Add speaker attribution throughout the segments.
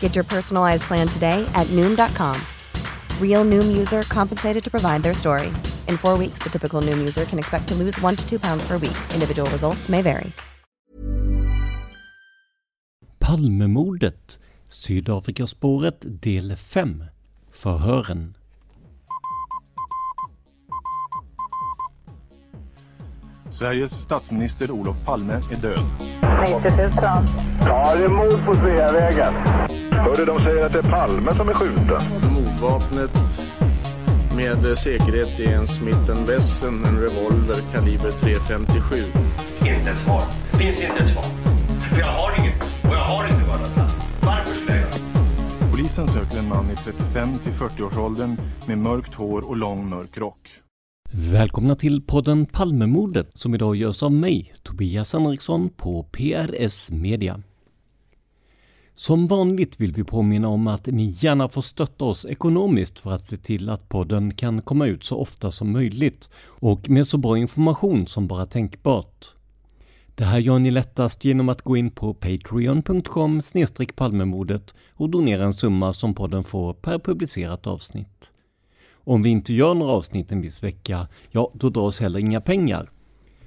Speaker 1: Get your personalized plan today at Noom.com. Real Noom user compensated to provide their story. In four weeks, the typical Noom user can expect to lose one to two pounds per week. Individual results may vary.
Speaker 2: Palmemordet, Sydafrikaspåret del 5, Förhören.
Speaker 3: Sveriges statsminister Olof Palme är död.
Speaker 4: 90 000.
Speaker 5: Ja, det är mord på Sveavägen. Hörde de säger att det är Palme som är skjuten.
Speaker 6: Mordvapnet med säkerhet är en Smith Wesson, en revolver kaliber .357.
Speaker 7: Inte ett svar. Finns inte ett svar. För jag har inget. Och jag har inte varit Varför skulle jag göra
Speaker 3: Polisen söker en man i 35 till 40-årsåldern med mörkt hår och lång mörk rock.
Speaker 2: Välkomna till podden Palmemordet som idag görs av mig, Tobias Henriksson på PRS Media. Som vanligt vill vi påminna om att ni gärna får stötta oss ekonomiskt för att se till att podden kan komma ut så ofta som möjligt och med så bra information som bara tänkbart. Det här gör ni lättast genom att gå in på patreon.com palmemordet och donera en summa som podden får per publicerat avsnitt. Om vi inte gör några avsnitt en viss vecka, ja då dras heller inga pengar.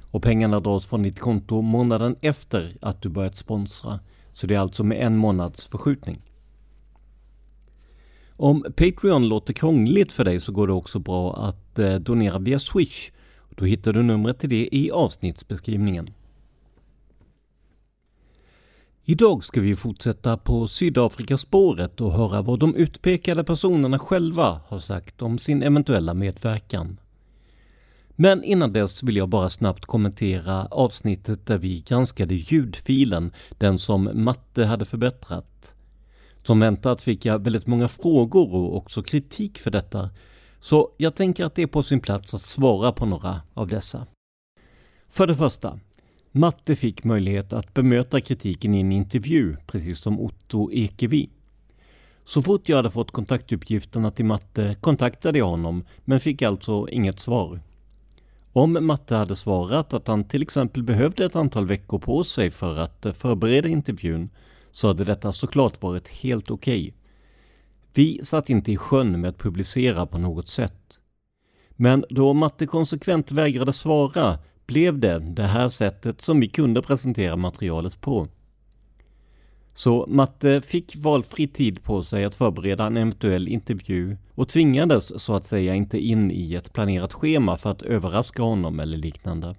Speaker 2: Och pengarna dras från ditt konto månaden efter att du börjat sponsra. Så det är alltså med en månads förskjutning. Om Patreon låter krångligt för dig så går det också bra att eh, donera via Swish. Då hittar du numret till det i avsnittsbeskrivningen. Idag ska vi fortsätta på Sydafrikaspåret och höra vad de utpekade personerna själva har sagt om sin eventuella medverkan. Men innan dess vill jag bara snabbt kommentera avsnittet där vi granskade ljudfilen, den som Matte hade förbättrat. Som väntat fick jag väldigt många frågor och också kritik för detta, så jag tänker att det är på sin plats att svara på några av dessa. För det första, Matte fick möjlighet att bemöta kritiken i en intervju, precis som Otto Ekevi. Så fort jag hade fått kontaktuppgifterna till Matte kontaktade jag honom, men fick alltså inget svar. Om Matte hade svarat att han till exempel behövde ett antal veckor på sig för att eh, förbereda intervjun, så hade detta såklart varit helt okej. Okay. Vi satt inte i sjön med att publicera på något sätt. Men då Matte konsekvent vägrade svara blev det det här sättet som vi kunde presentera materialet på. Så Matte fick valfri tid på sig att förbereda en eventuell intervju och tvingades så att säga inte in i ett planerat schema för att överraska honom eller liknande.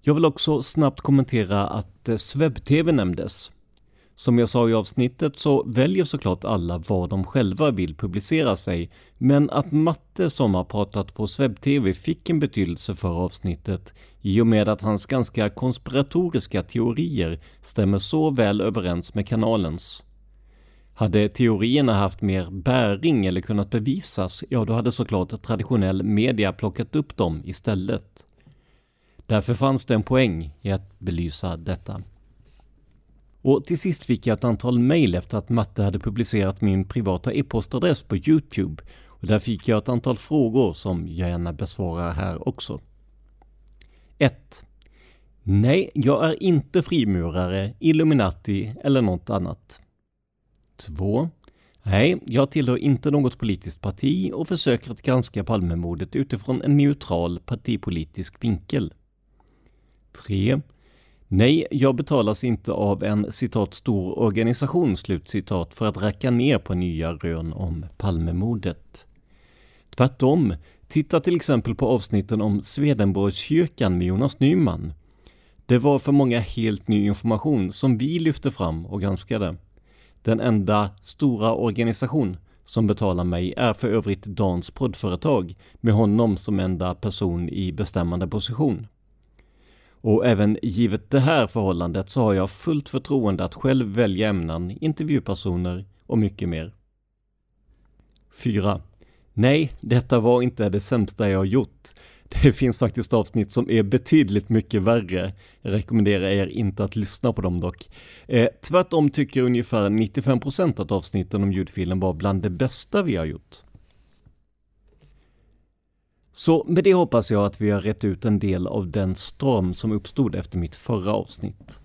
Speaker 2: Jag vill också snabbt kommentera att eh, SvebTV nämndes. Som jag sa i avsnittet så väljer såklart alla vad de själva vill publicera sig, men att Matte som har pratat på SvebTV fick en betydelse för avsnittet i och med att hans ganska konspiratoriska teorier stämmer så väl överens med kanalens. Hade teorierna haft mer bäring eller kunnat bevisas, ja då hade såklart traditionell media plockat upp dem istället. Därför fanns det en poäng i att belysa detta. Och till sist fick jag ett antal mejl efter att Matte hade publicerat min privata e-postadress på Youtube. Och där fick jag ett antal frågor som jag gärna besvarar här också. 1. Nej, jag är inte frimurare, Illuminati eller något annat. 2. Nej, jag tillhör inte något politiskt parti och försöker att granska Palmemordet utifrån en neutral partipolitisk vinkel. 3. Nej, jag betalas inte av en citat stor organisation slutcitat för att räcka ner på nya rön om Palmemordet. Tvärtom, titta till exempel på avsnitten om Swedenborgskyrkan med Jonas Nyman. Det var för många helt ny information som vi lyfte fram och granskade. Den enda stora organisation som betalar mig är för övrigt Dans poddföretag med honom som enda person i bestämmande position. Och även givet det här förhållandet så har jag fullt förtroende att själv välja ämnen, intervjupersoner och mycket mer. 4. Nej, detta var inte det sämsta jag gjort. Det finns faktiskt avsnitt som är betydligt mycket värre. Jag rekommenderar er inte att lyssna på dem dock. Eh, tvärtom tycker ungefär 95% att avsnitten om ljudfilen var bland det bästa vi har gjort. Så med det hoppas jag att vi har rätt ut en del av den storm som uppstod efter mitt förra avsnitt.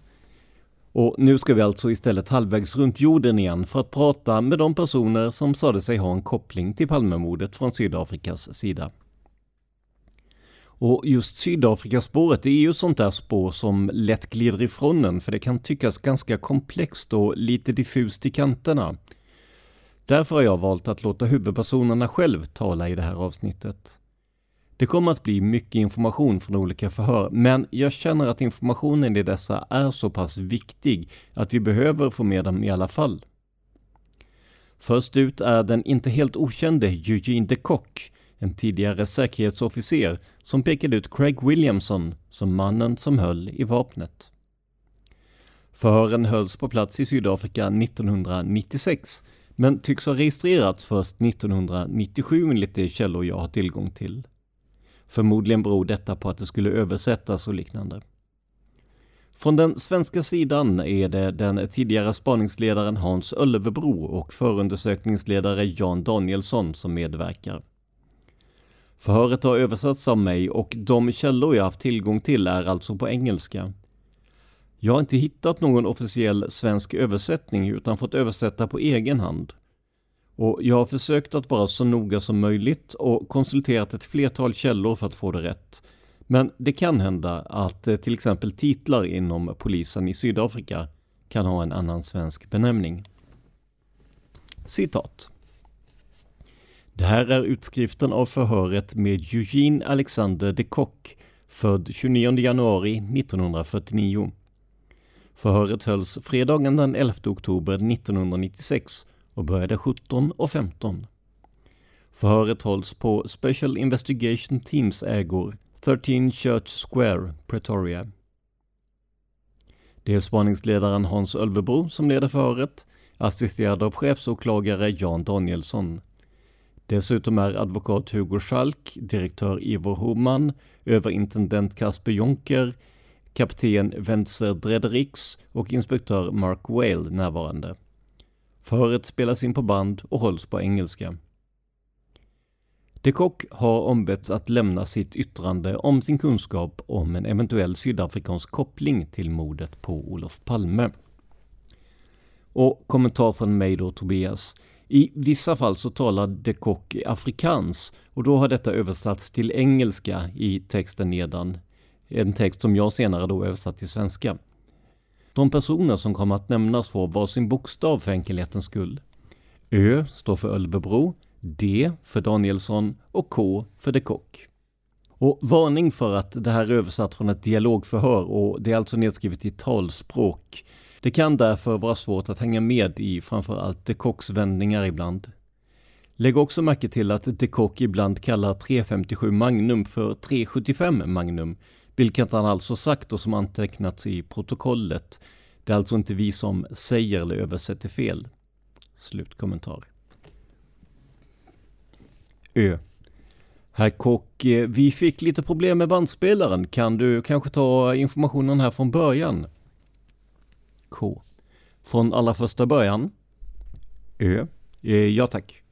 Speaker 2: Och nu ska vi alltså istället halvvägs runt jorden igen för att prata med de personer som sade sig ha en koppling till Palmemordet från Sydafrikas sida. Och just Sydafrikaspåret är ju ett sånt där spår som lätt glider ifrån en för det kan tyckas ganska komplext och lite diffust i kanterna. Därför har jag valt att låta huvudpersonerna själv tala i det här avsnittet. Det kommer att bli mycket information från olika förhör, men jag känner att informationen i dessa är så pass viktig att vi behöver få med dem i alla fall. Först ut är den inte helt okände Eugene de Kock, en tidigare säkerhetsofficer som pekade ut Craig Williamson som mannen som höll i vapnet. Förhören hölls på plats i Sydafrika 1996 men tycks ha registrerats först 1997 enligt de källor jag har tillgång till. Förmodligen beror detta på att det skulle översättas och liknande. Från den svenska sidan är det den tidigare spaningsledaren Hans Öllevebro och förundersökningsledare Jan Danielsson som medverkar. Förhöret har översatts av mig och de källor jag haft tillgång till är alltså på engelska. Jag har inte hittat någon officiell svensk översättning utan fått översätta på egen hand. Och jag har försökt att vara så noga som möjligt och konsulterat ett flertal källor för att få det rätt. Men det kan hända att eh, till exempel titlar inom polisen i Sydafrika kan ha en annan svensk benämning. Citat. Det här är utskriften av förhöret med Eugene Alexander de Kock, född 29 januari 1949. Förhöret hölls fredagen den 11 oktober 1996 och började 17.15. Förhöret hålls på Special Investigation Teams ägor 13 Church Square, Pretoria. Det är spaningsledaren Hans Ölvebro som leder förhöret, assisterad av chefsåklagare Jan Danielsson. Dessutom är advokat Hugo Schalk, direktör Ivor Homan, överintendent Kasper Jonker, kapten Wenzer Dredericks och inspektör Mark Whale närvarande. Förhöret spelas in på band och hålls på engelska. De Kock har ombetts att lämna sitt yttrande om sin kunskap om en eventuell sydafrikansk koppling till mordet på Olof Palme. Och kommentar från mig då Tobias. I vissa fall så talar de Kock afrikans och då har detta översatts till engelska i texten nedan. En text som jag senare då översatt till svenska. De personer som kommer att nämnas får varsin bokstav för enkelhetens skull. Ö står för Ölvebro, D för Danielsson och K för de Kock. Och varning för att det här är översatt från ett dialogförhör och det är alltså nedskrivet i talspråk. Det kan därför vara svårt att hänga med i framförallt de Kocks vändningar ibland. Lägg också märke till att de Kock ibland kallar 357 Magnum för 375 Magnum, vilket han alltså sagt och som antecknats i protokollet. Det är alltså inte vi som säger eller översätter fel. Slutkommentar. Ö. Herr Kock, eh, vi fick lite problem med bandspelaren. Kan du kanske ta informationen här från början? K. Från allra första början? Ö. Eh, ja tack.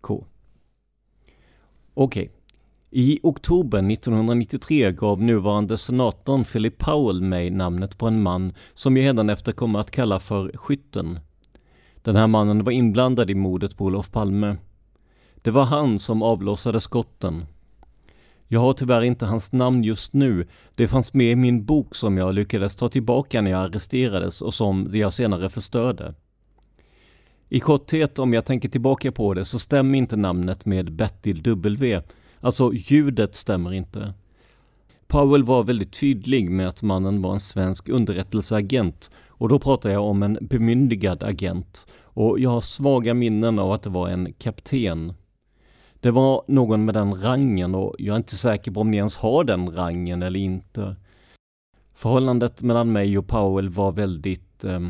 Speaker 2: K. Okej. Okay. I oktober 1993 gav nuvarande senatorn Philip Powell mig namnet på en man som jag efter kommer att kalla för Skytten. Den här mannen var inblandad i mordet på Olof Palme. Det var han som avlossade skotten. Jag har tyvärr inte hans namn just nu. Det fanns med i min bok som jag lyckades ta tillbaka när jag arresterades och som jag senare förstörde. I korthet, om jag tänker tillbaka på det, så stämmer inte namnet med Bertil W. Alltså ljudet stämmer inte. Powell var väldigt tydlig med att mannen var en svensk underrättelseagent och då pratar jag om en bemyndigad agent och jag har svaga minnen av att det var en kapten. Det var någon med den rangen och jag är inte säker på om ni ens har den rangen eller inte. Förhållandet mellan mig och Powell var väldigt, eh,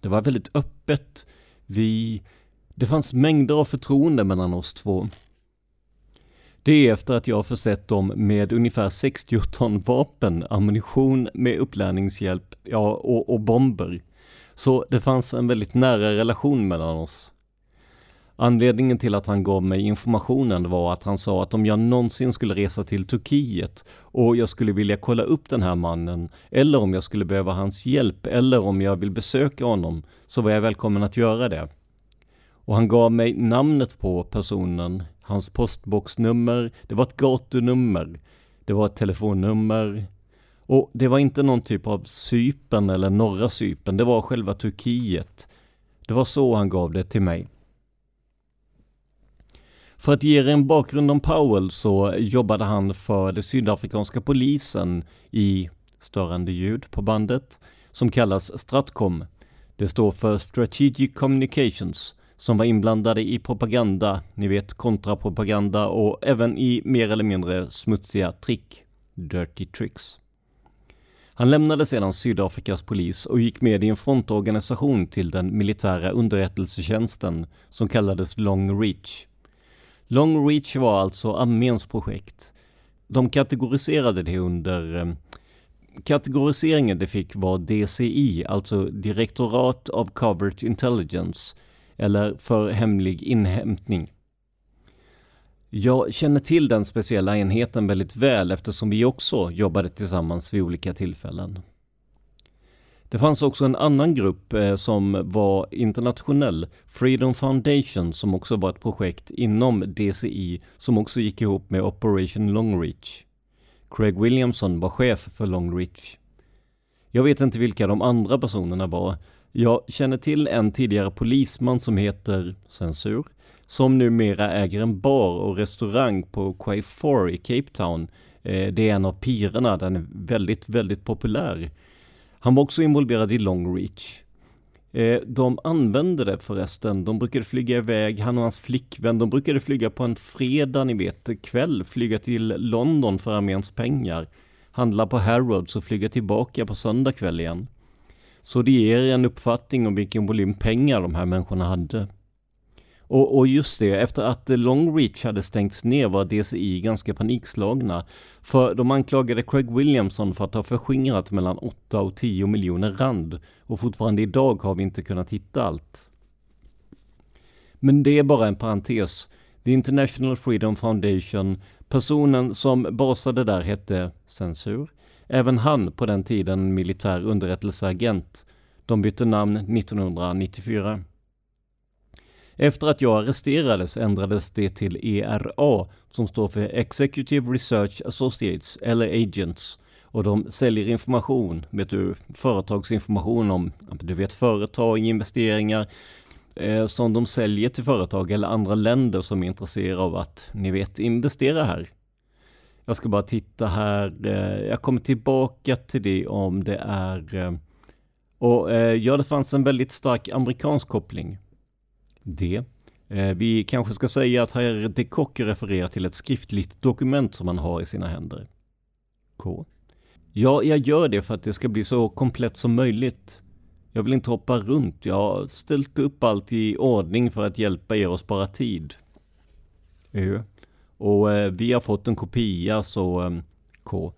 Speaker 2: det var väldigt öppet. Vi, det fanns mängder av förtroende mellan oss två. Det är efter att jag försett dem med ungefär 60 ton vapen, ammunition med upplärningshjälp, ja, och, och bomber. Så det fanns en väldigt nära relation mellan oss. Anledningen till att han gav mig informationen var att han sa att om jag någonsin skulle resa till Turkiet och jag skulle vilja kolla upp den här mannen, eller om jag skulle behöva hans hjälp, eller om jag vill besöka honom, så var jag välkommen att göra det. Och han gav mig namnet på personen, hans postboxnummer, det var ett gatunummer, det var ett telefonnummer, och det var inte någon typ av Sypen eller norra Sypen, det var själva Turkiet. Det var så han gav det till mig. För att ge er en bakgrund om Powell så jobbade han för den sydafrikanska polisen i störande ljud på bandet som kallas Stratcom. Det står för Strategic Communications som var inblandade i propaganda, ni vet kontrapropaganda och även i mer eller mindre smutsiga trick, dirty tricks. Han lämnade sedan Sydafrikas polis och gick med i en frontorganisation till den militära underrättelsetjänsten som kallades Long Reach. Long Reach var alltså arméns projekt. De kategoriserade det under eh, Kategoriseringen det fick var DCI, alltså Direktorat of Covert Intelligence, eller för hemlig inhämtning. Jag känner till den speciella enheten väldigt väl eftersom vi också jobbade tillsammans vid olika tillfällen. Det fanns också en annan grupp eh, som var internationell, Freedom Foundation, som också var ett projekt inom DCI som också gick ihop med Operation Longreach. Craig Williamson var chef för Longreach. Jag vet inte vilka de andra personerna var. Jag känner till en tidigare polisman som heter Censur, som numera äger en bar och restaurang på Quay 4 i Cape Town. Eh, det är en av pirerna, den är väldigt, väldigt populär. Han var också involverad i Long Reach. Eh, de använde det förresten. De brukade flyga iväg, han och hans flickvän, de brukade flyga på en fredag, ni vet, kväll, flyga till London för arméns pengar, handla på Harrods och flyga tillbaka på söndag kväll igen. Så det ger en uppfattning om vilken volym pengar de här människorna hade. Och, och, just det, efter att Long Reach hade stängts ner var DCI ganska panikslagna. För de anklagade Craig Williamson för att ha förskingrat mellan 8 och 10 miljoner rand. Och fortfarande idag har vi inte kunnat hitta allt. Men det är bara en parentes. The International Freedom Foundation, personen som basade där hette Censur. Även han på den tiden militär underrättelseagent. De bytte namn 1994. Efter att jag arresterades ändrades det till ERA som står för Executive Research Associates eller Agents och de säljer information, vet du, företagsinformation om, du vet företag, investeringar eh, som de säljer till företag eller andra länder som är intresserade av att, ni vet, investera här. Jag ska bara titta här, eh, jag kommer tillbaka till det om det är eh, och eh, ja, det fanns en väldigt stark amerikansk koppling det. Vi kanske ska säga att herr de Kock refererar till ett skriftligt dokument som han har i sina händer. K. Ja, jag gör det för att det ska bli så komplett som möjligt. Jag vill inte hoppa runt. Jag har ställt upp allt i ordning för att hjälpa er att spara tid. Ö. Och eh, vi har fått en kopia så eh, K.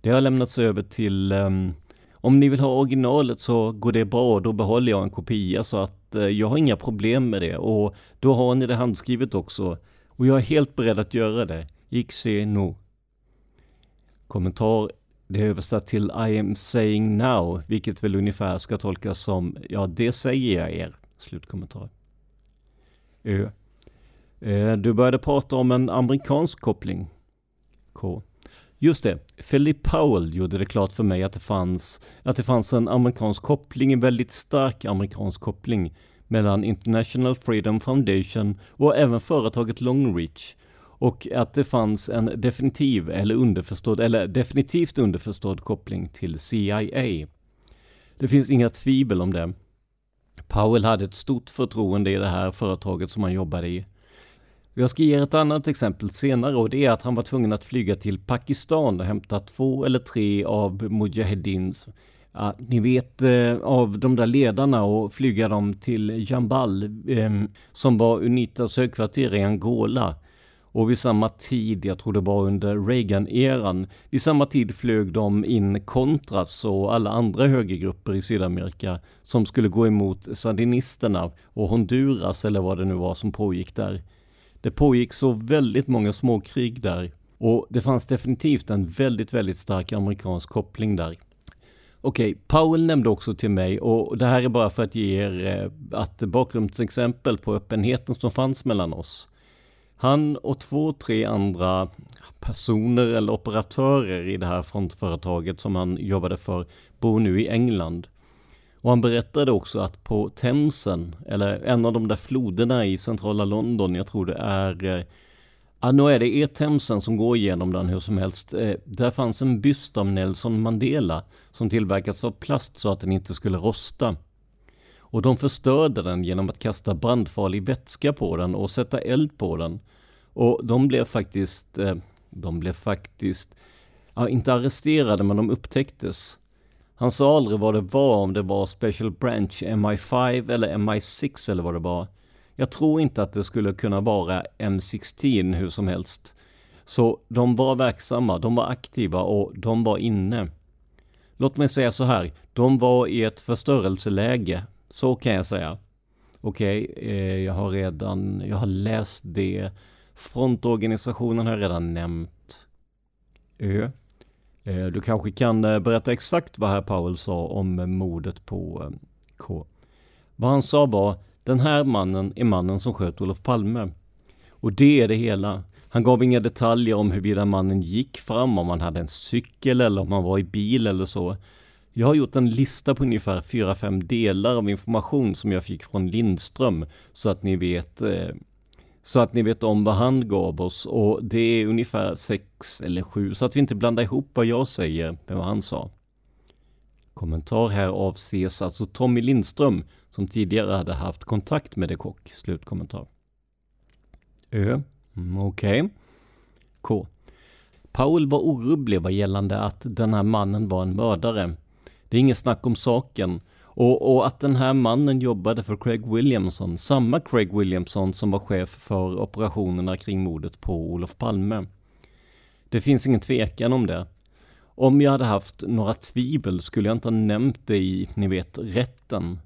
Speaker 2: Det har lämnats över till eh, om ni vill ha originalet så går det bra. Då behåller jag en kopia så att Eh, jag har inga problem med det och då har ni det handskrivet också. Och jag är helt beredd att göra det. Ixi no. Kommentar. Det är översatt till I am saying now, vilket väl ungefär ska tolkas som ja, det säger jag er. Slutkommentar. Ö. Eh, du började prata om en amerikansk koppling. K. Just det, Philip Powell gjorde det klart för mig att det fanns, att det fanns en amerikansk koppling, en väldigt stark amerikansk koppling mellan International Freedom Foundation och även företaget Longreach och att det fanns en definitiv eller underförstådd, eller definitivt underförstådd koppling till CIA. Det finns inga tvivel om det. Powell hade ett stort förtroende i det här företaget som han jobbade i. Jag ska ge er ett annat exempel senare och det är att han var tvungen att flyga till Pakistan och hämta två eller tre av Mujahedins Ja, ni vet eh, av de där ledarna och flyga dem till Jambal eh, som var Unitas högkvarter i Angola. Och vid samma tid, jag tror det var under Reagan-eran, vid samma tid flög de in Contras och alla andra högergrupper i Sydamerika som skulle gå emot sandinisterna och Honduras eller vad det nu var som pågick där. Det pågick så väldigt många småkrig där och det fanns definitivt en väldigt, väldigt stark amerikansk koppling där. Okej, okay, Powell nämnde också till mig och det här är bara för att ge er att ett bakgrundsexempel på öppenheten som fanns mellan oss. Han och två, tre andra personer eller operatörer i det här frontföretaget som han jobbade för bor nu i England. Och han berättade också att på Themsen, eller en av de där floderna i centrala London, jag tror det är Ja, nu är det E-Themsen som går igenom den hur som helst. Eh, där fanns en byst av Nelson Mandela som tillverkats av plast så att den inte skulle rosta. Och de förstörde den genom att kasta brandfarlig vätska på den och sätta eld på den. Och de blev faktiskt, eh, de blev faktiskt, ja, inte arresterade men de upptäcktes. Han sa aldrig vad det var, om det var Special Branch MI5 eller MI6 eller vad det var. Jag tror inte att det skulle kunna vara M16 hur som helst. Så de var verksamma, de var aktiva och de var inne. Låt mig säga så här, de var i ett förstörelseläge. Så kan jag säga. Okej, okay, eh, jag har redan, jag har läst det. Frontorganisationen har jag redan nämnt. Ö. Eh, du kanske kan eh, berätta exakt vad herr Powell sa om eh, mordet på K. Vad han sa var den här mannen är mannen som sköt Olof Palme. Och det är det hela. Han gav inga detaljer om huruvida mannen gick fram, om han hade en cykel eller om han var i bil eller så. Jag har gjort en lista på ungefär 4-5 delar av information som jag fick från Lindström så att ni vet eh, så att ni vet om vad han gav oss och det är ungefär 6 eller 7 så att vi inte blandar ihop vad jag säger med vad han sa. Kommentar här avses alltså Tommy Lindström som tidigare hade haft kontakt med de Kock. Slutkommentar. Ö. Mm, Okej. Okay. K. Paul var orubblig vad gällande att den här mannen var en mördare. Det är inget snack om saken. Och, och, att den här mannen jobbade för Craig Williamson, samma Craig Williamson som var chef för operationerna kring mordet på Olof Palme. Det finns ingen tvekan om det. Om jag hade haft några tvivel skulle jag inte ha nämnt det i, ni vet, rätten.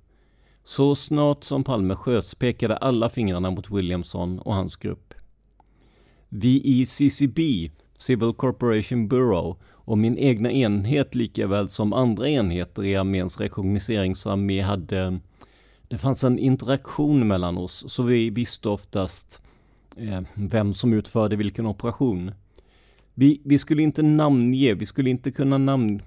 Speaker 2: Så snart som Palme sköts pekade alla fingrarna mot Williamson och hans grupp. Vi i CCB, Civil Corporation Bureau, och min egna enhet lika väl som andra enheter i arméns rekognoseringsarmé hade det fanns en interaktion mellan oss, så vi visste oftast eh, vem som utförde vilken operation. Vi, vi skulle inte namnge, vi skulle inte kunna namn...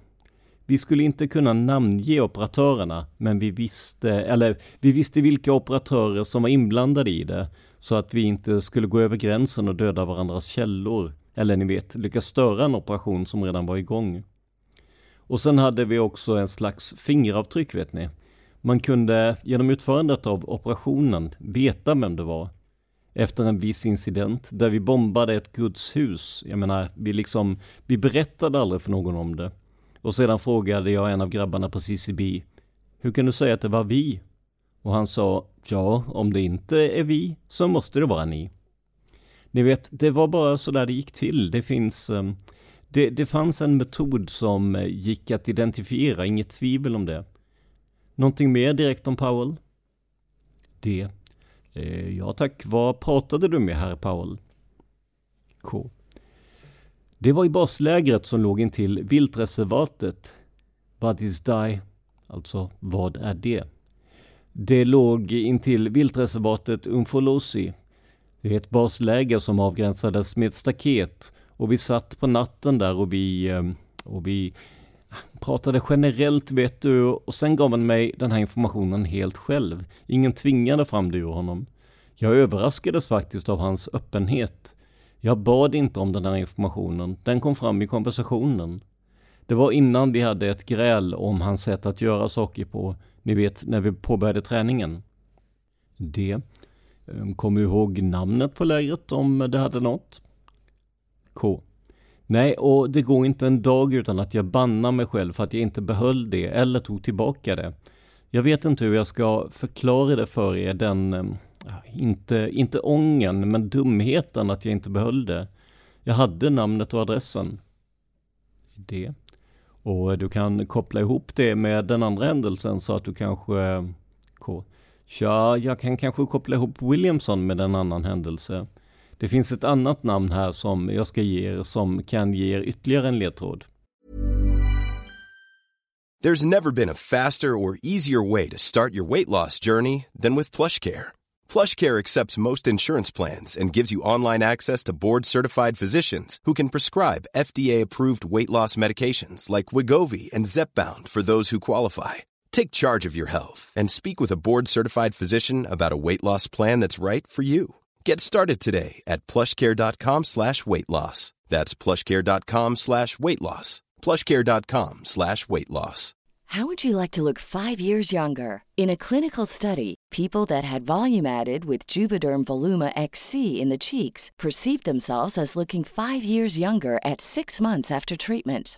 Speaker 2: Vi skulle inte kunna namnge operatörerna, men vi visste, eller vi visste vilka operatörer som var inblandade i det, så att vi inte skulle gå över gränsen och döda varandras källor. Eller ni vet, lyckas störa en operation som redan var igång. Och sen hade vi också en slags fingeravtryck vet ni. Man kunde genom utförandet av operationen veta vem det var efter en viss incident där vi bombade ett gudshus. Jag menar, vi liksom, vi berättade aldrig för någon om det. Och sedan frågade jag en av grabbarna på CCB, hur kan du säga att det var vi? Och han sa, ja, om det inte är vi så måste det vara ni. Ni vet, det var bara så där det gick till. Det finns, ehm, det, det fanns en metod som eh, gick att identifiera, inget tvivel om det. Någonting mer direkt om Powell? Det Eh, ja tack, vad pratade du med herr Powell? K. Det var i baslägret som låg intill viltreservatet. What is die? Alltså, vad är det? Det låg intill viltreservatet Umfolosi. Det är ett basläger som avgränsades med ett staket och vi satt på natten där och vi, ehm, och vi ah, pratade generellt vet du och sen gav han mig den här informationen helt själv. Ingen tvingade fram det ur honom. Jag överraskades faktiskt av hans öppenhet. Jag bad inte om den här informationen, den kom fram i konversationen. Det var innan vi hade ett gräl om hans sätt att göra saker på, ni vet när vi påbörjade träningen. Det. Ehm, kommer du ihåg namnet på lägret om det hade något? K. Nej, och det går inte en dag utan att jag bannar mig själv för att jag inte behöll det eller tog tillbaka det. Jag vet inte hur jag ska förklara det för er, den, ehm, inte, inte ången, men dumheten att jag inte behöll det. Jag hade namnet och adressen. Det. Och du kan koppla ihop det med den andra händelsen så att du kanske... K. Ja, jag kan kanske koppla ihop Williamson med en annan händelse. Det finns ett annat namn här som jag ska ge er som kan ge er ytterligare en ledtråd.
Speaker 4: There's never been a faster or easier way to start your weight loss journey than with PlushCare. PlushCare accepts most insurance plans and gives you online access to board-certified physicians who can prescribe FDA-approved weight loss medications like Wigovi and Zepbound for those who qualify. Take charge of your health and speak with a board-certified physician about a weight loss plan that's right for you. Get started today at plushcare.com slash weight loss. That's plushcare.com slash weight loss. plushcare.com slash weight loss.
Speaker 8: How would you like to look five years younger? In a clinical study, people that had volume added with Juvederm Voluma XC in the cheeks perceived themselves as looking five years younger at six months after treatment.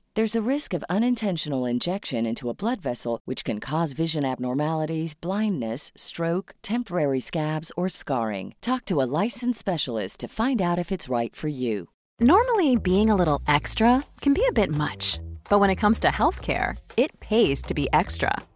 Speaker 8: There's a risk of unintentional injection into a blood vessel, which can cause vision abnormalities, blindness, stroke, temporary scabs, or scarring. Talk to a licensed specialist to find out if it's right for you.
Speaker 9: Normally, being a little extra can be a bit much, but when it comes to healthcare, it pays to be extra.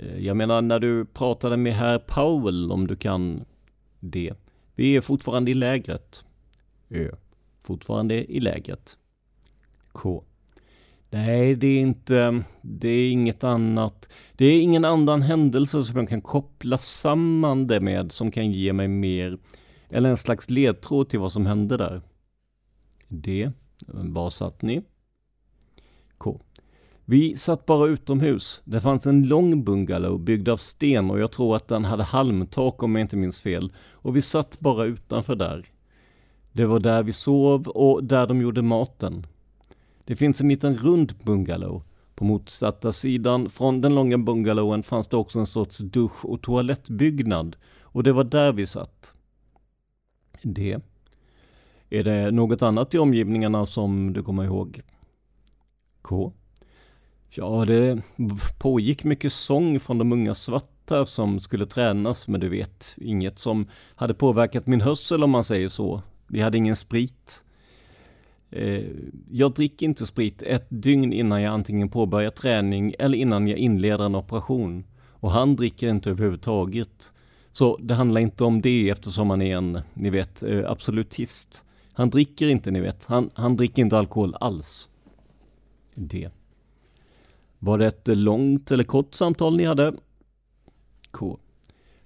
Speaker 2: Eh, jag menar när du pratade med herr Powell om du kan det. Vi är fortfarande i lägret. Ö. Fortfarande i lägret. K. Nej, det är inte, det är inget annat. Det är ingen annan händelse som jag kan koppla samman det med som kan ge mig mer, eller en slags ledtråd till vad som hände där. D. Var satt ni? K. Vi satt bara utomhus. Det fanns en lång bungalow byggd av sten och jag tror att den hade halmtak om jag inte minns fel. Och vi satt bara utanför där. Det var där vi sov och där de gjorde maten. Det finns en liten rund bungalow. På motsatta sidan från den långa bungalowen fanns det också en sorts dusch och toalettbyggnad. Och det var där vi satt. Det. Är det något annat i omgivningarna som du kommer ihåg? K. Ja, det pågick mycket sång från de unga svarta som skulle tränas, men du vet, inget som hade påverkat min hörsel om man säger så. Vi hade ingen sprit. Eh, jag dricker inte sprit ett dygn innan jag antingen påbörjar träning eller innan jag inleder en operation. Och han dricker inte överhuvudtaget. Så det handlar inte om det eftersom han är en, ni vet, eh, absolutist. Han dricker inte, ni vet. Han, han dricker inte alkohol alls. Det. Var det ett långt eller kort samtal ni hade? K.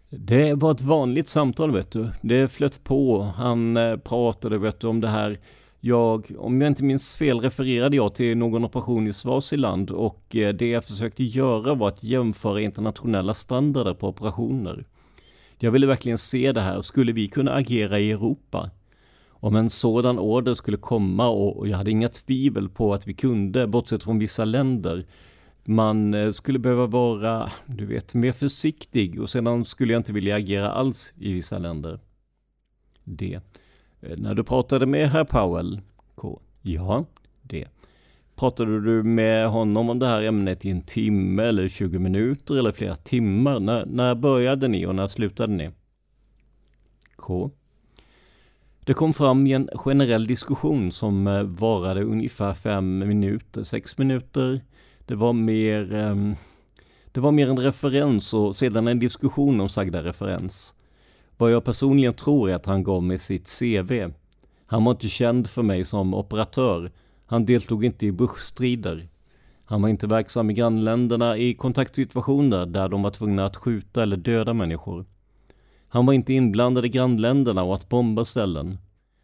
Speaker 2: Det var ett vanligt samtal vet du. Det flöt på. Han eh, pratade vet du om det här. Jag, om jag inte minns fel, refererade jag till någon operation i Swaziland och eh, det jag försökte göra var att jämföra internationella standarder på operationer. Jag ville verkligen se det här. Skulle vi kunna agera i Europa? Om en sådan order skulle komma och jag hade inga tvivel på att vi kunde, bortsett från vissa länder, man eh, skulle behöva vara, du vet, mer försiktig och sedan skulle jag inte vilja agera alls i vissa länder. D. Eh, när du pratade med herr Powell? K. Ja, det. Pratade du med honom om det här ämnet i en timme eller 20 minuter eller flera timmar? När, när började ni och när slutade ni? K. Det kom fram i en generell diskussion som eh, varade ungefär fem minuter, sex minuter. Det var mer um, det var mer en referens och sedan en diskussion om sagda referens. Vad jag personligen tror är att han gav mig sitt CV. Han var inte känd för mig som operatör. Han deltog inte i Bushstrider. Han var inte verksam i grannländerna i kontaktsituationer där de var tvungna att skjuta eller döda människor. Han var inte inblandad i grannländerna och att bomba ställen.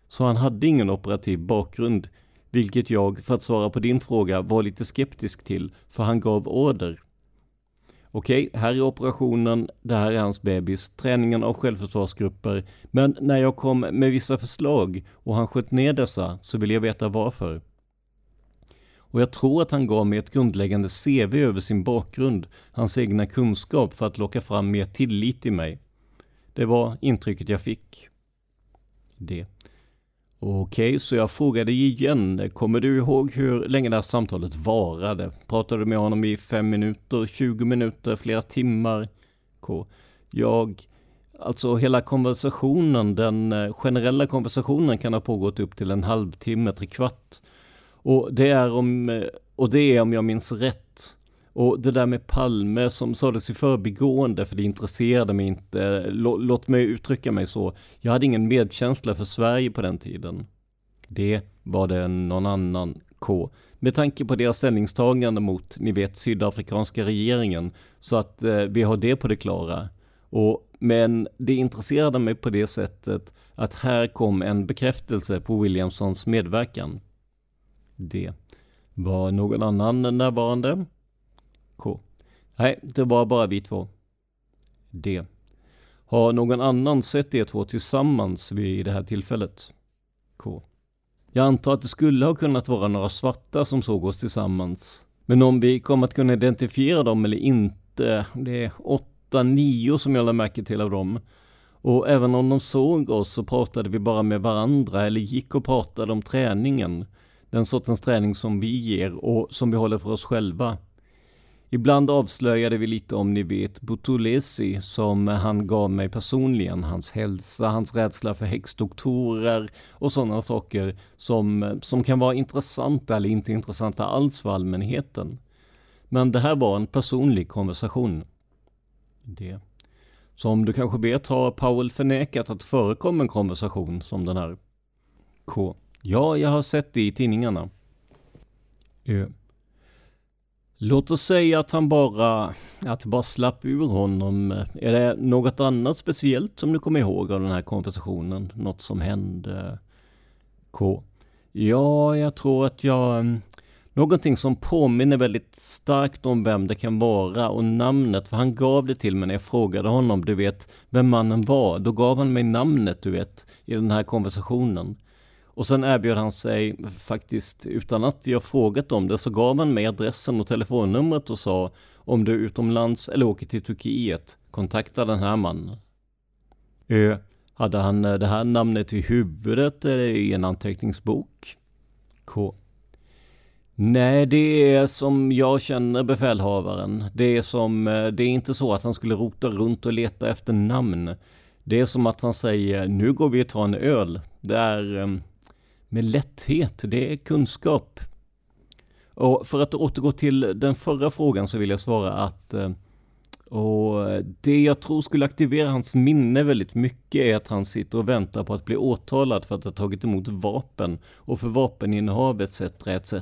Speaker 2: Så han hade ingen operativ bakgrund, vilket jag, för att svara på din fråga, var lite skeptisk till, för han gav order. Okej, här är operationen, det här är hans bebis, träningen av självförsvarsgrupper, men när jag kom med vissa förslag och han sköt ner dessa så vill jag veta varför. Och jag tror att han gav mig ett grundläggande CV över sin bakgrund, hans egna kunskap för att locka fram mer tillit i mig. Det var intrycket jag fick. Det. Okej, okay, så jag frågade igen. Kommer du ihåg hur länge det här samtalet varade? Pratade du med honom i fem minuter, 20 minuter, flera timmar? K. Jag, alltså hela konversationen, den eh, generella konversationen kan ha pågått upp till en halvtimme, trekvart. Och det är om, eh, och det är om jag minns rätt, och det där med Palme som sades i förbigående, för det intresserade mig inte. Låt mig uttrycka mig så. Jag hade ingen medkänsla för Sverige på den tiden. Det var det någon annan K. Med tanke på deras ställningstagande mot, ni vet, sydafrikanska regeringen. Så att eh, vi har det på det klara. Och, men det intresserade mig på det sättet att här kom en bekräftelse på Williamsons medverkan. Det. Var någon annan närvarande? K. Nej, det var bara vi två. D. Har någon annan sett er två tillsammans vid det här tillfället? K. Jag antar att det skulle ha kunnat vara några svarta som såg oss tillsammans. Men om vi kommer att kunna identifiera dem eller inte, det är åtta, nio som jag lade märke till av dem. Och även om de såg oss så pratade vi bara med varandra eller gick och pratade om träningen. Den sortens träning som vi ger och som vi håller för oss själva. Ibland avslöjade vi lite om ni vet Butulesi som han gav mig personligen, hans hälsa, hans rädsla för häxdoktorer och sådana saker som, som kan vara intressanta eller inte intressanta alls för allmänheten. Men det här var en personlig konversation. Det. Som du kanske vet har Powell förnekat att det förekom en konversation som den här. K. Ja, jag har sett det i tidningarna. Ö. Låt oss säga att han bara, att bara slapp ur honom. Är det något annat speciellt som du kommer ihåg av den här konversationen? Något som hände? K. Ja, jag tror att jag... Mm, någonting som påminner väldigt starkt om vem det kan vara och namnet, för han gav det till mig när jag frågade honom, du vet, vem mannen var. Då gav han mig namnet, du vet, i den här konversationen. Och sen erbjöd han sig faktiskt, utan att jag frågat om det, så gav han mig adressen och telefonnumret och sa om du är utomlands eller åker till Turkiet, kontakta den här mannen. Ö. Hade han eh, det här namnet i huvudet eller i en anteckningsbok? K. Nej, det är som jag känner befälhavaren. Det är som, eh, det är inte så att han skulle rota runt och leta efter namn. Det är som att han säger, nu går vi och tar en öl. Det är, ehm, med lätthet. Det är kunskap. Och för att återgå till den förra frågan så vill jag svara att eh, och det jag tror skulle aktivera hans minne väldigt mycket är att han sitter och väntar på att bli åtalad för att ha tagit emot vapen och för vapeninnehav etc. etc.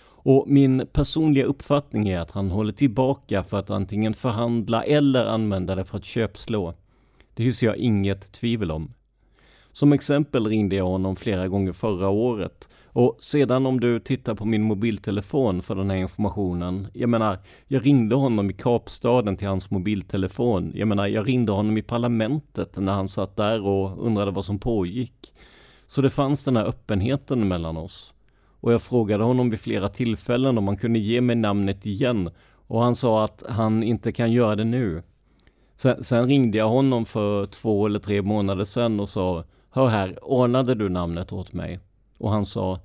Speaker 2: Och min personliga uppfattning är att han håller tillbaka för att antingen förhandla eller använda det för att köpslå. Det hyser jag inget tvivel om. Som exempel ringde jag honom flera gånger förra året och sedan om du tittar på min mobiltelefon för den här informationen. Jag menar, jag ringde honom i Kapstaden till hans mobiltelefon. Jag menar, jag ringde honom i parlamentet när han satt där och undrade vad som pågick. Så det fanns den här öppenheten mellan oss. Och jag frågade honom vid flera tillfällen om han kunde ge mig namnet igen och han sa att han inte kan göra det nu. Sen, sen ringde jag honom för två eller tre månader sedan och sa Hör här, ordnade du namnet åt mig? Och han sa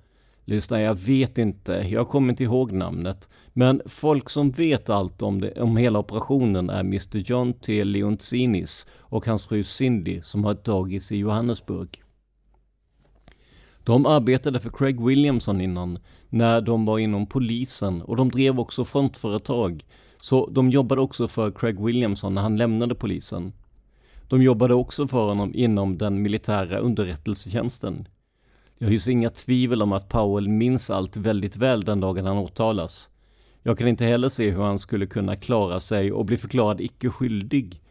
Speaker 2: Lyssna, jag vet inte, jag kommer inte ihåg namnet. Men folk som vet allt om, det, om hela operationen är Mr John T. Leontinis och hans fru Cindy som har ett dagis i Johannesburg. De arbetade för Craig Williamson innan, när de var inom polisen och de drev också frontföretag. Så de jobbade också för Craig Williamson när han lämnade polisen. De jobbade också för honom inom den militära underrättelsetjänsten. Jag hyser inga tvivel om att Powell minns allt väldigt väl den dagen han åtalas. Jag kan inte heller se hur han skulle kunna klara sig och bli förklarad icke skyldig.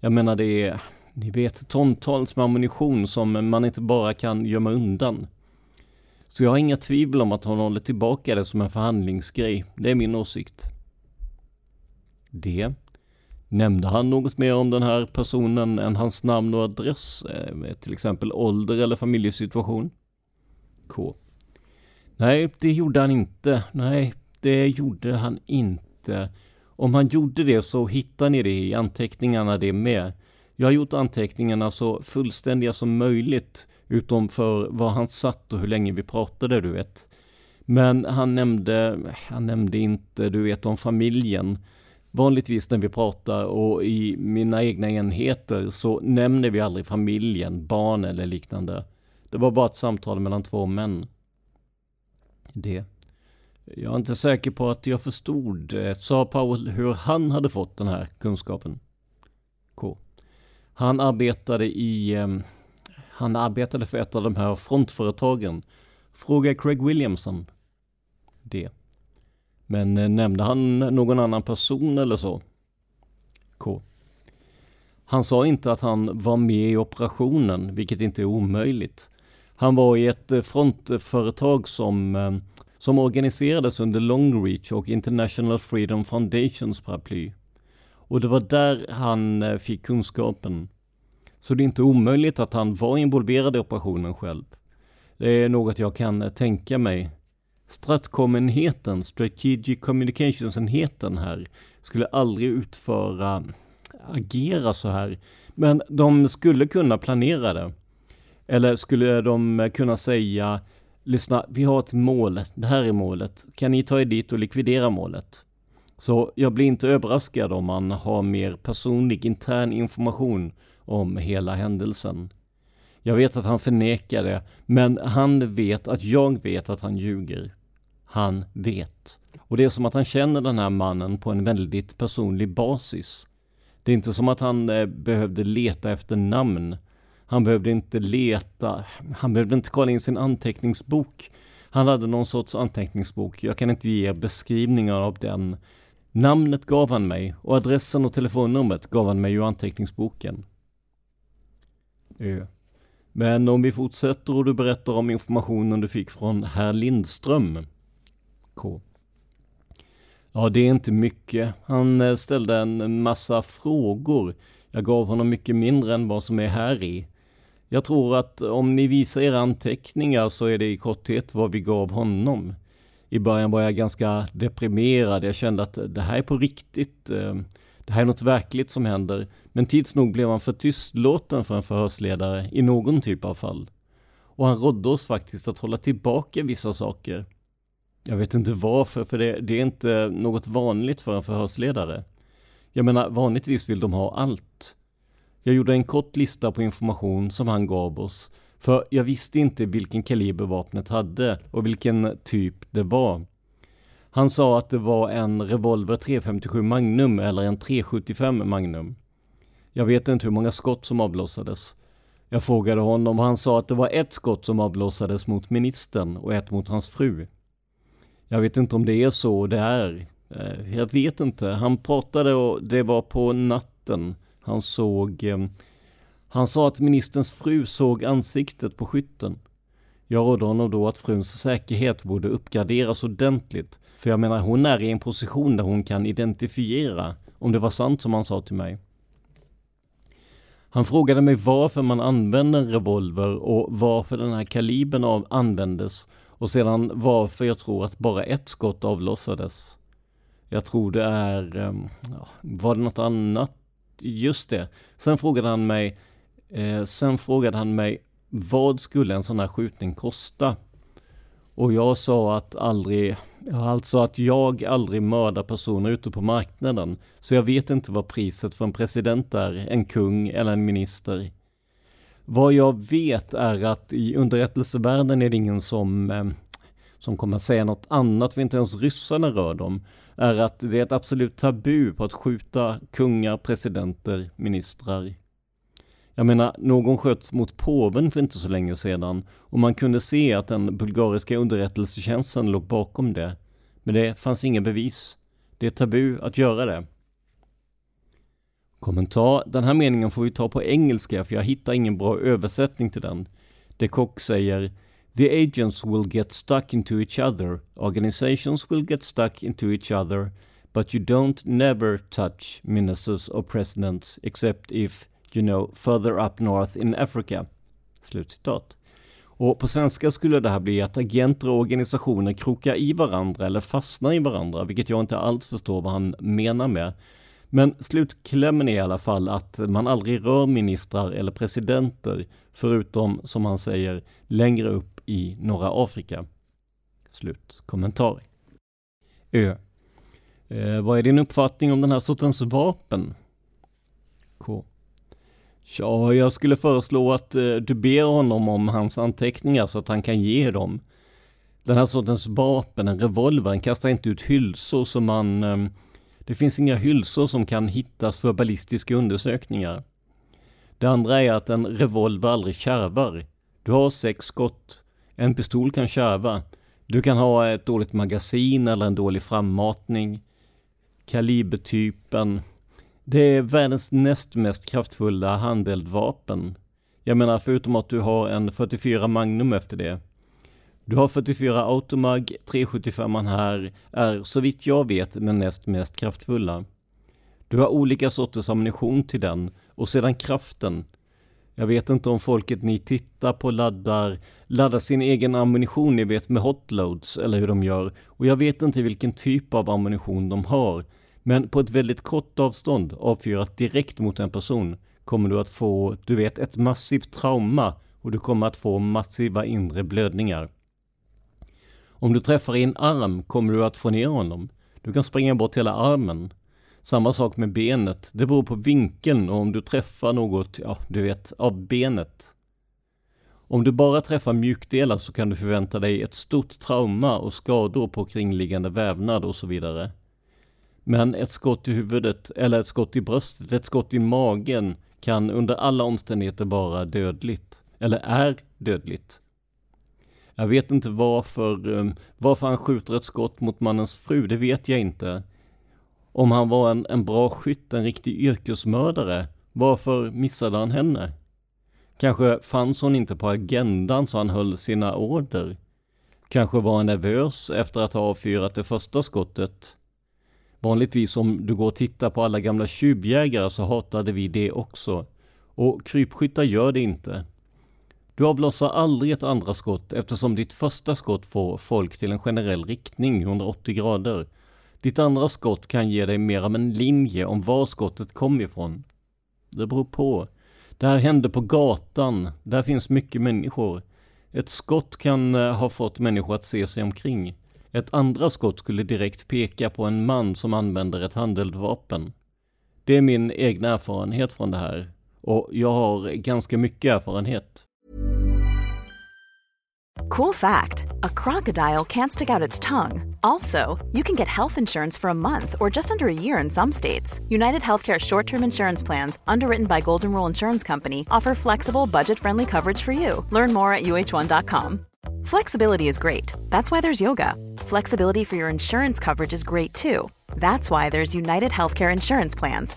Speaker 2: Jag menar det är, ni vet, tontals med ammunition som man inte bara kan gömma undan. Så jag har inga tvivel om att han håller tillbaka det som en förhandlingsgrej. Det är min åsikt. Det. Nämnde han något mer om den här personen än hans namn och adress? Eh, till exempel ålder eller familjesituation? K. Nej, det gjorde han inte. Nej, det gjorde han inte. Om han gjorde det så hittar ni det i anteckningarna det med. Jag har gjort anteckningarna så fullständiga som möjligt, utom för var han satt och hur länge vi pratade, du vet. Men han nämnde, han nämnde inte, du vet, om familjen. Vanligtvis när vi pratar och i mina egna enheter så nämner vi aldrig familjen, barn eller liknande. Det var bara ett samtal mellan två män. Det. Jag är inte säker på att jag förstod, sa Powell, hur han hade fått den här kunskapen. K. Han arbetade i... Eh, han arbetade för ett av de här frontföretagen. Fråga Craig Williamson. Det. Men eh, nämnde han någon annan person eller så? K. Han sa inte att han var med i operationen, vilket inte är omöjligt. Han var i ett eh, frontföretag som, eh, som organiserades under Longreach och International Freedom Foundations paraply. Och det var där han fick kunskapen. Så det är inte omöjligt att han var involverad i operationen själv. Det är något jag kan tänka mig. Stratcom-enheten, Strategic Communications-enheten här, skulle aldrig utföra, agera så här. Men de skulle kunna planera det. Eller skulle de kunna säga Lyssna, vi har ett mål. Det här är målet. Kan ni ta er dit och likvidera målet? Så jag blir inte överraskad om man har mer personlig intern information om hela händelsen. Jag vet att han förnekar det, men han vet att jag vet att han ljuger. Han vet. Och det är som att han känner den här mannen på en väldigt personlig basis. Det är inte som att han eh, behövde leta efter namn han behövde inte leta, han behövde inte kolla in sin anteckningsbok. Han hade någon sorts anteckningsbok. Jag kan inte ge beskrivningar av den. Namnet gav han mig och adressen och telefonnumret gav han mig ur anteckningsboken. Ö. Men om vi fortsätter och du berättar om informationen du fick från herr Lindström. K. Ja, det är inte mycket. Han eh, ställde en massa frågor. Jag gav honom mycket mindre än vad som är här i. Jag tror att om ni visar era anteckningar så är det i korthet vad vi gav honom. I början var jag ganska deprimerad. Jag kände att det här är på riktigt. Eh, det här är något verkligt som händer. Men tids nog blev han för tystlåten för en förhörsledare i någon typ av fall. Och han rådde oss faktiskt att hålla tillbaka vissa saker. Jag vet inte varför, för det, det är inte något vanligt för en förhörsledare. Jag menar, vanligtvis vill de ha allt. Jag gjorde en kort lista på information som han gav oss, för jag visste inte vilken kaliber vapnet hade och vilken typ det var. Han sa att det var en revolver 357 Magnum eller en 375 Magnum. Jag vet inte hur många skott som avlossades. Jag frågade honom och han sa att det var ett skott som avlossades mot ministern och ett mot hans fru. Jag vet inte om det är så det är. Eh, jag vet inte. Han pratade och det var på natten. Han såg, eh, Han sa att ministerns fru såg ansiktet på skytten. Jag rådde honom då att fruns säkerhet borde uppgraderas ordentligt, för jag menar hon är i en position där hon kan identifiera om det var sant som han sa till mig. Han frågade mig varför man använde en revolver och varför den här kalibern av användes och sedan varför jag tror att bara ett skott avlossades. Jag tror det är, ehm, var det något annat? Just det. Sen frågade han mig, eh, sen frågade han mig vad skulle en sån här skjutning kosta? Och jag sa att aldrig, alltså att jag aldrig mördar personer ute på marknaden. Så jag vet inte vad priset för en president är, en kung eller en minister. Vad jag vet är att i underrättelsevärlden är det ingen som, eh, som kommer att säga något annat, för inte ens ryssarna rör dem, är att det är ett absolut tabu på att skjuta kungar, presidenter, ministrar. Jag menar, någon sköts mot påven för inte så länge sedan och man kunde se att den bulgariska underrättelsetjänsten låg bakom det. Men det fanns inga bevis. Det är tabu att göra det. Kommentar. Den här meningen får vi ta på engelska för jag hittar ingen bra översättning till den. De Kock säger The agents will get stuck into each other. Organizations will get stuck into each other. But you don't never touch ministers or presidents except if you know, further up north in Africa. Slutcitat. Och på svenska skulle det här bli att agenter och organisationer krokar i varandra eller fastnar i varandra, vilket jag inte alls förstår vad han menar med. Men slutklämmen är i alla fall att man aldrig rör ministrar eller presidenter, förutom, som han säger, längre upp i norra Afrika. Slut kommentar. Ö. Eh, vad är din uppfattning om den här sortens vapen? K. Ja, jag skulle föreslå att eh, du ber honom om hans anteckningar så att han kan ge dem. Den här sortens vapen, en revolver, den kastar inte ut hylsor som man... Eh, det finns inga hylsor som kan hittas för ballistiska undersökningar. Det andra är att en revolver aldrig kärvar. Du har sex skott. En pistol kan kärva. Du kan ha ett dåligt magasin eller en dålig frammatning. Kalibertypen det är världens näst mest kraftfulla handeldvapen. Jag menar förutom att du har en 44 Magnum efter det. Du har 44 Automag, 375 här är så vitt jag vet den näst mest kraftfulla. Du har olika sorters ammunition till den och sedan kraften. Jag vet inte om folket ni tittar på laddar, laddar sin egen ammunition ni vet med hotloads eller hur de gör och jag vet inte vilken typ av ammunition de har. Men på ett väldigt kort avstånd, avfyrat direkt mot en person, kommer du att få, du vet, ett massivt trauma och du kommer att få massiva inre blödningar. Om du träffar i en arm kommer du att få ner honom. Du kan springa bort hela armen. Samma sak med benet. Det beror på vinkeln och om du träffar något, ja, du vet, av benet. Om du bara träffar mjukdelar så kan du förvänta dig ett stort trauma och skador på kringliggande vävnad och så vidare. Men ett skott i huvudet eller ett skott i bröstet, ett skott i magen kan under alla omständigheter vara dödligt. Eller är dödligt. Jag vet inte varför, eh, varför han skjuter ett skott mot mannens fru, det vet jag inte. Om han var en, en bra skytt, en riktig yrkesmördare, varför missade han henne? Kanske fanns hon inte på agendan så han höll sina order. Kanske var han nervös efter att ha avfyrat det första skottet. Vanligtvis om du går och tittar på alla gamla tjuvjägare så hatade vi det också. Och krypskyttar gör det inte. Du avlossar aldrig ett andra skott eftersom ditt första skott får folk till en generell riktning 180 grader. Ditt andra skott kan ge dig mer av en linje om var skottet kom ifrån. Det beror på. Det här hände på gatan. Där finns mycket människor. Ett skott kan eh, ha fått människor att se sig omkring. Ett andra skott skulle direkt peka på en man som använder ett handeldvapen. Det är min egna erfarenhet från det här. Och jag har ganska mycket erfarenhet.
Speaker 9: Cool fact a crocodile can't stick out its tongue. Also, you can get health insurance for a month or just under a year in some states. United Healthcare short term insurance plans, underwritten by Golden Rule Insurance Company, offer flexible, budget friendly coverage for you. Learn more at uh1.com. Flexibility is great. That's why there's yoga. Flexibility for your insurance coverage is great too. That's why there's United Healthcare Insurance Plans.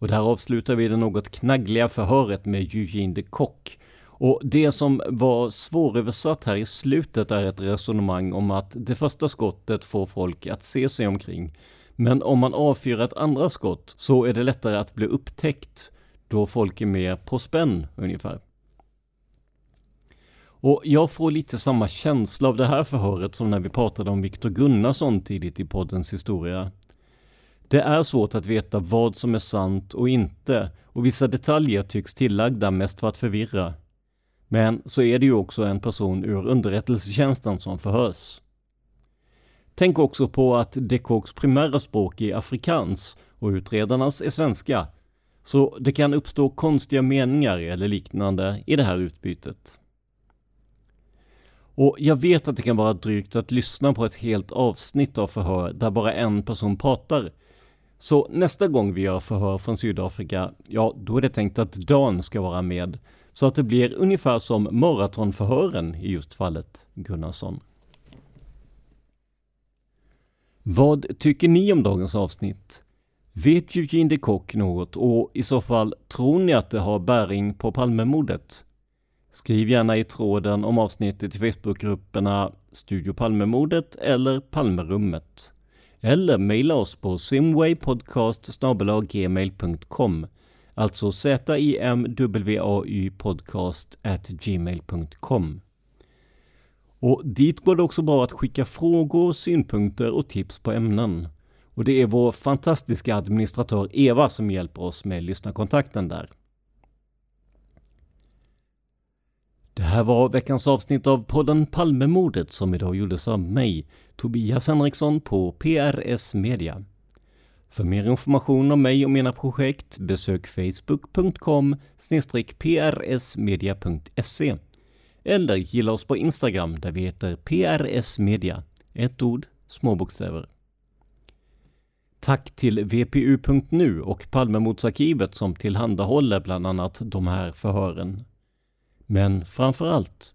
Speaker 2: Och där avslutar vi det något knaggliga förhöret med Eugene de Kock. Och det som var svåröversatt här i slutet är ett resonemang om att det första skottet får folk att se sig omkring. Men om man avfyrar ett andra skott så är det lättare att bli upptäckt då folk är mer på spänn ungefär. Och jag får lite samma känsla av det här förhöret som när vi pratade om Viktor Gunnarsson tidigt i poddens historia. Det är svårt att veta vad som är sant och inte och vissa detaljer tycks tillagda mest för att förvirra. Men så är det ju också en person ur underrättelsetjänsten som förhörs. Tänk också på att Dekoks primära språk är afrikans och utredarnas är svenska. Så det kan uppstå konstiga meningar eller liknande i det här utbytet. Och jag vet att det kan vara drygt att lyssna på ett helt avsnitt av förhör där bara en person pratar. Så nästa gång vi gör förhör från Sydafrika, ja, då är det tänkt att Dan ska vara med. Så att det blir ungefär som maratonförhören i just fallet Gunnarsson. Vad tycker ni om dagens avsnitt? Vet Eugene de Kock något och i så fall tror ni att det har bäring på Palmemordet? Skriv gärna i tråden om avsnittet i Facebookgrupperna Studio Palmemordet eller Palmerummet. Eller mejla oss på simwaypodcast.gmail.com Alltså zimwaypodcastgmail.com och dit går det också bra att skicka frågor, synpunkter och tips på ämnen. Och det är vår fantastiska administratör Eva som hjälper oss med lyssnarkontakten där. Det här var veckans avsnitt av podden Palmemordet som idag gjordes av mig, Tobias Henriksson på PRS Media. För mer information om mig och mina projekt besök facebook.com prsmedia.se eller gilla oss på Instagram där vi heter PRS Media. Ett ord, små bokstäver. Tack till VPU.nu och Palmemordsarkivet som tillhandahåller bland annat de här förhören. Men framför allt,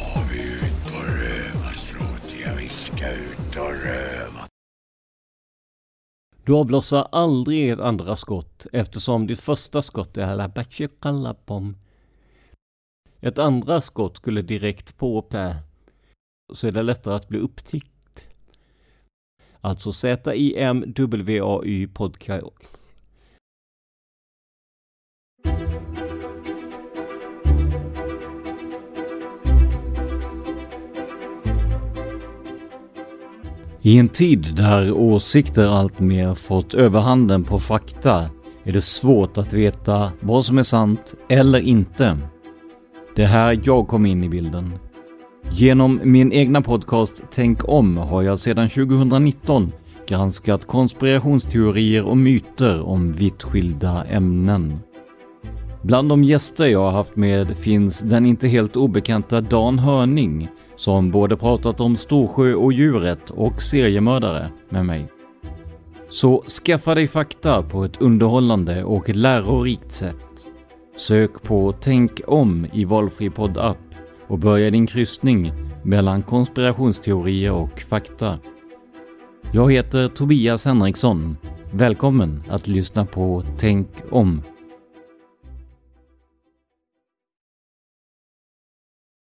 Speaker 2: Du avlossar aldrig ett andra skott eftersom ditt första skott är Alabachikalabom. Ett andra skott skulle direkt på pä. Så är det lättare att bli upptäckt. Alltså Z-I-M-W-A-Y podcast. I en tid där åsikter alltmer fått överhanden på fakta är det svårt att veta vad som är sant eller inte. Det är här jag kom in i bilden. Genom min egna podcast Tänk om har jag sedan 2019 granskat konspirationsteorier och myter om vitt skilda ämnen. Bland de gäster jag har haft med finns den inte helt obekanta Dan Hörning som både pratat om Storsjö och djuret och seriemördare med mig. Så skaffa dig fakta på ett underhållande och lärorikt sätt.
Speaker 10: Sök på Tänk om i valfri poddapp och börja din kryssning mellan konspirationsteorier och fakta. Jag heter Tobias Henriksson. Välkommen att lyssna på Tänk om.